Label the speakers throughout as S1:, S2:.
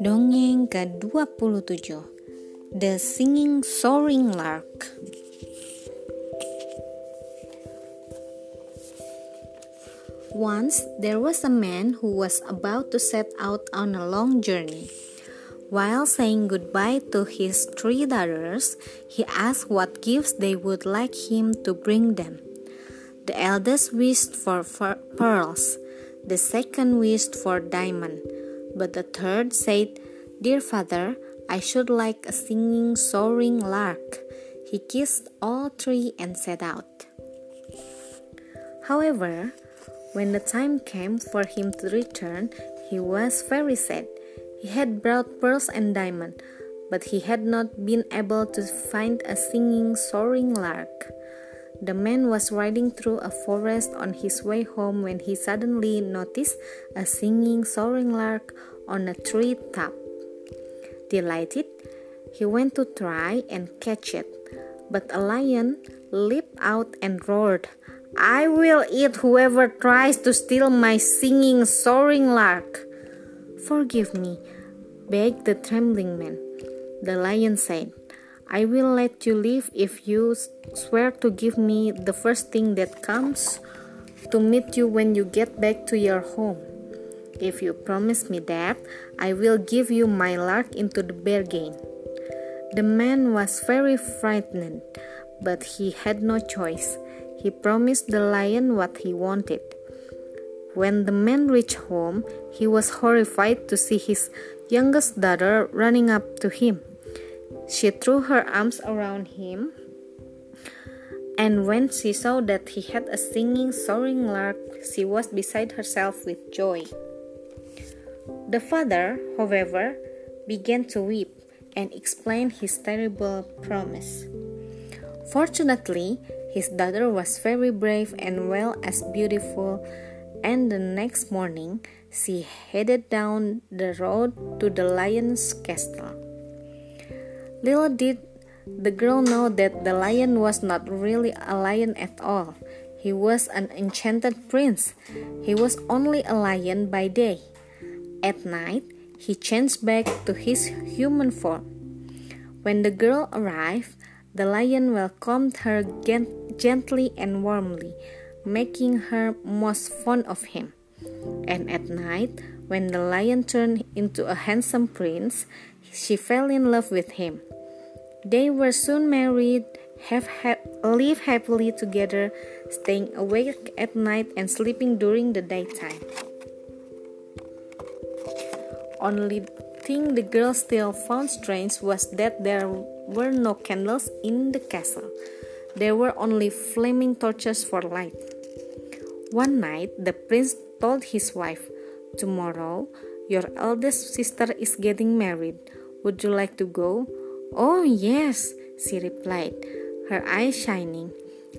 S1: Dongeng ke-27 The Singing Soaring Lark Once there was a man who was about to set out on a long journey. While saying goodbye to his three daughters, he asked what gifts they would like him to bring them. The eldest wished for pearls, the second wished for diamond but the third said, Dear father, I should like a singing, soaring lark. He kissed all three and set out. However, when the time came for him to return, he was very sad. He had brought pearls and diamonds, but he had not been able to find a singing, soaring lark. The man was riding through a forest on his way home when he suddenly noticed a singing, soaring lark on a tree top. Delighted, he went to try and catch it, but a lion leaped out and roared, I will eat whoever tries to steal my singing, soaring lark. Forgive me, begged the trembling man. The lion said, I will let you live if you swear to give me the first thing that comes to meet you when you get back to your home. If you promise me that, I will give you my lark into the bargain. The man was very frightened, but he had no choice. He promised the lion what he wanted. When the man reached home, he was horrified to see his youngest daughter running up to him. She threw her arms around him, and when she saw that he had a singing, soaring lark, she was beside herself with joy. The father, however, began to weep and explain his terrible promise. Fortunately, his daughter was very brave and well as beautiful, and the next morning she headed down the road to the lion's castle. Little did the girl know that the lion was not really a lion at all. He was an enchanted prince. He was only a lion by day. At night, he changed back to his human form. When the girl arrived, the lion welcomed her gently and warmly, making her most fond of him. And at night, when the lion turned into a handsome prince, she fell in love with him. They were soon married, have ha- happily together, staying awake at night and sleeping during the daytime. Only thing the girl still found strange was that there were no candles in the castle. There were only flaming torches for light. One night, the prince told his wife, Tomorrow, your eldest sister is getting married. Would you like to go? Oh, yes, she replied, her eyes shining.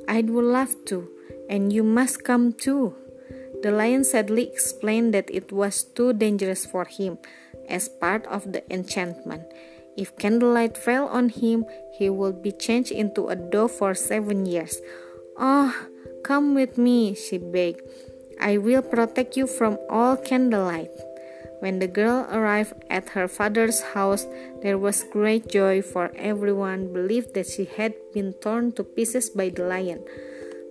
S1: I would love to, and you must come too. The lion sadly explained that it was too dangerous for him as part of the enchantment. If candlelight fell on him, he would be changed into a dove for seven years. Oh, come with me, she begged. I will protect you from all candlelight. When the girl arrived at her father's house, there was great joy, for everyone believed that she had been torn to pieces by the lion.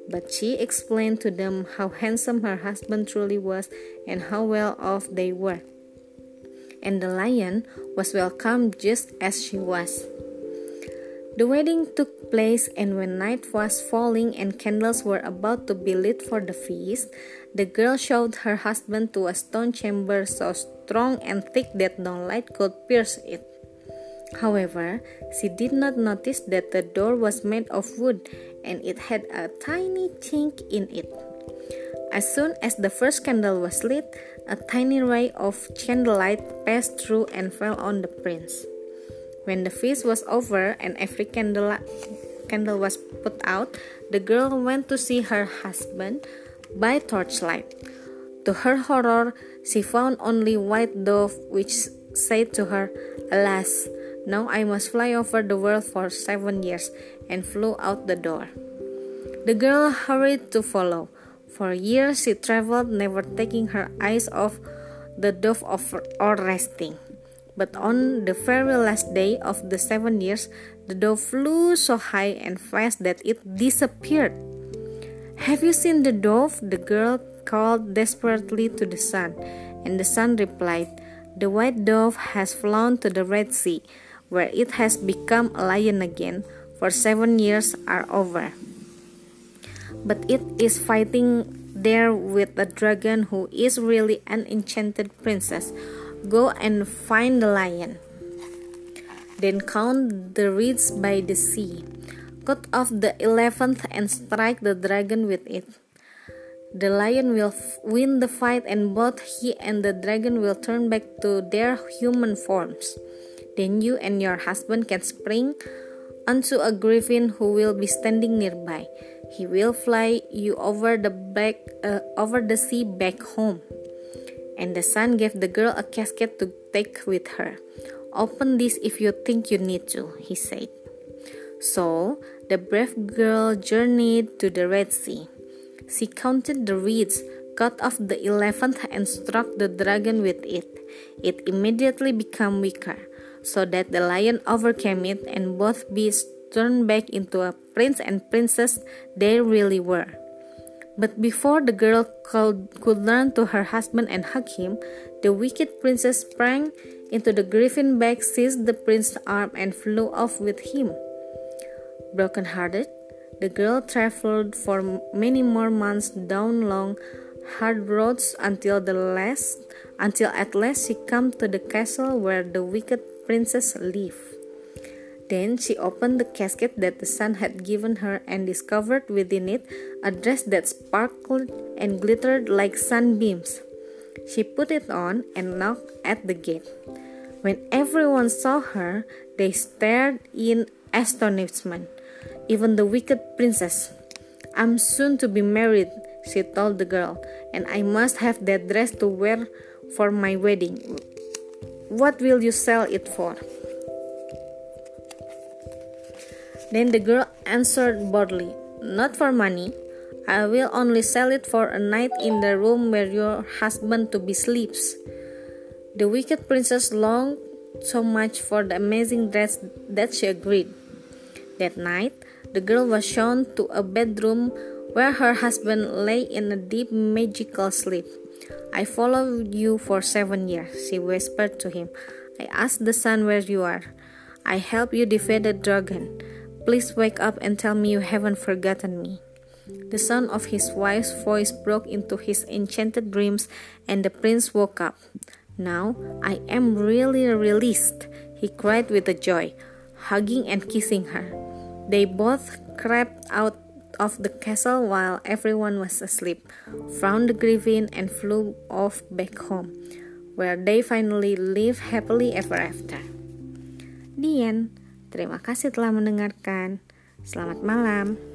S1: But she explained to them how handsome her husband truly was and how well off they were. And the lion was welcomed just as she was. The wedding took place, and when night was falling and candles were about to be lit for the feast, the girl showed her husband to a stone chamber so strong and thick that no light could pierce it. However, she did not notice that the door was made of wood and it had a tiny chink in it. As soon as the first candle was lit, a tiny ray of candlelight passed through and fell on the prince. When the feast was over and every candle, candle was put out, the girl went to see her husband by torchlight. To her horror, she found only white dove, which said to her, Alas, now I must fly over the world for seven years, and flew out the door. The girl hurried to follow. For years she traveled, never taking her eyes off the dove or resting. But on the very last day of the seven years, the dove flew so high and fast that it disappeared. Have you seen the dove? The girl called desperately to the sun, and the sun replied, The white dove has flown to the Red Sea, where it has become a lion again, for seven years are over. But it is fighting there with a dragon who is really an enchanted princess Go and find the lion. Then count the reeds by the sea. Cut off the eleventh and strike the dragon with it. The lion will win the fight, and both he and the dragon will turn back to their human forms. Then you and your husband can spring onto a griffin who will be standing nearby. He will fly you over the back uh, over the sea back home and the sun gave the girl a casket to take with her. Open this if you think you need to, he said. So the brave girl journeyed to the Red Sea. She counted the reeds, cut off the elephant, and struck the dragon with it. It immediately became weaker, so that the lion overcame it, and both beasts turned back into a prince and princess they really were. But before the girl could, could learn to her husband and hug him, the wicked princess sprang into the griffin bag, seized the prince's arm, and flew off with him. Broken-hearted, the girl traveled for many more months down long, hard roads until the last, until at last she came to the castle where the wicked princess lived. Then she opened the casket that the sun had given her and discovered within it a dress that sparkled and glittered like sunbeams. She put it on and knocked at the gate. When everyone saw her, they stared in astonishment, even the wicked princess. I'm soon to be married, she told the girl, and I must have that dress to wear for my wedding. What will you sell it for? Then the girl answered boldly, Not for money. I will only sell it for a night in the room where your husband to be sleeps. The wicked princess longed so much for the amazing dress that she agreed. That night, the girl was shown to a bedroom where her husband lay in a deep magical sleep. I followed you for seven years, she whispered to him. I asked the sun where you are. I helped you defeat the dragon. Please wake up and tell me you haven't forgotten me. The sound of his wife's voice broke into his enchanted dreams, and the prince woke up. Now I am really released, he cried with joy, hugging and kissing her. They both crept out of the castle while everyone was asleep, found the griffin, and flew off back home, where they finally lived happily ever after. The end. Terima kasih telah mendengarkan. Selamat malam.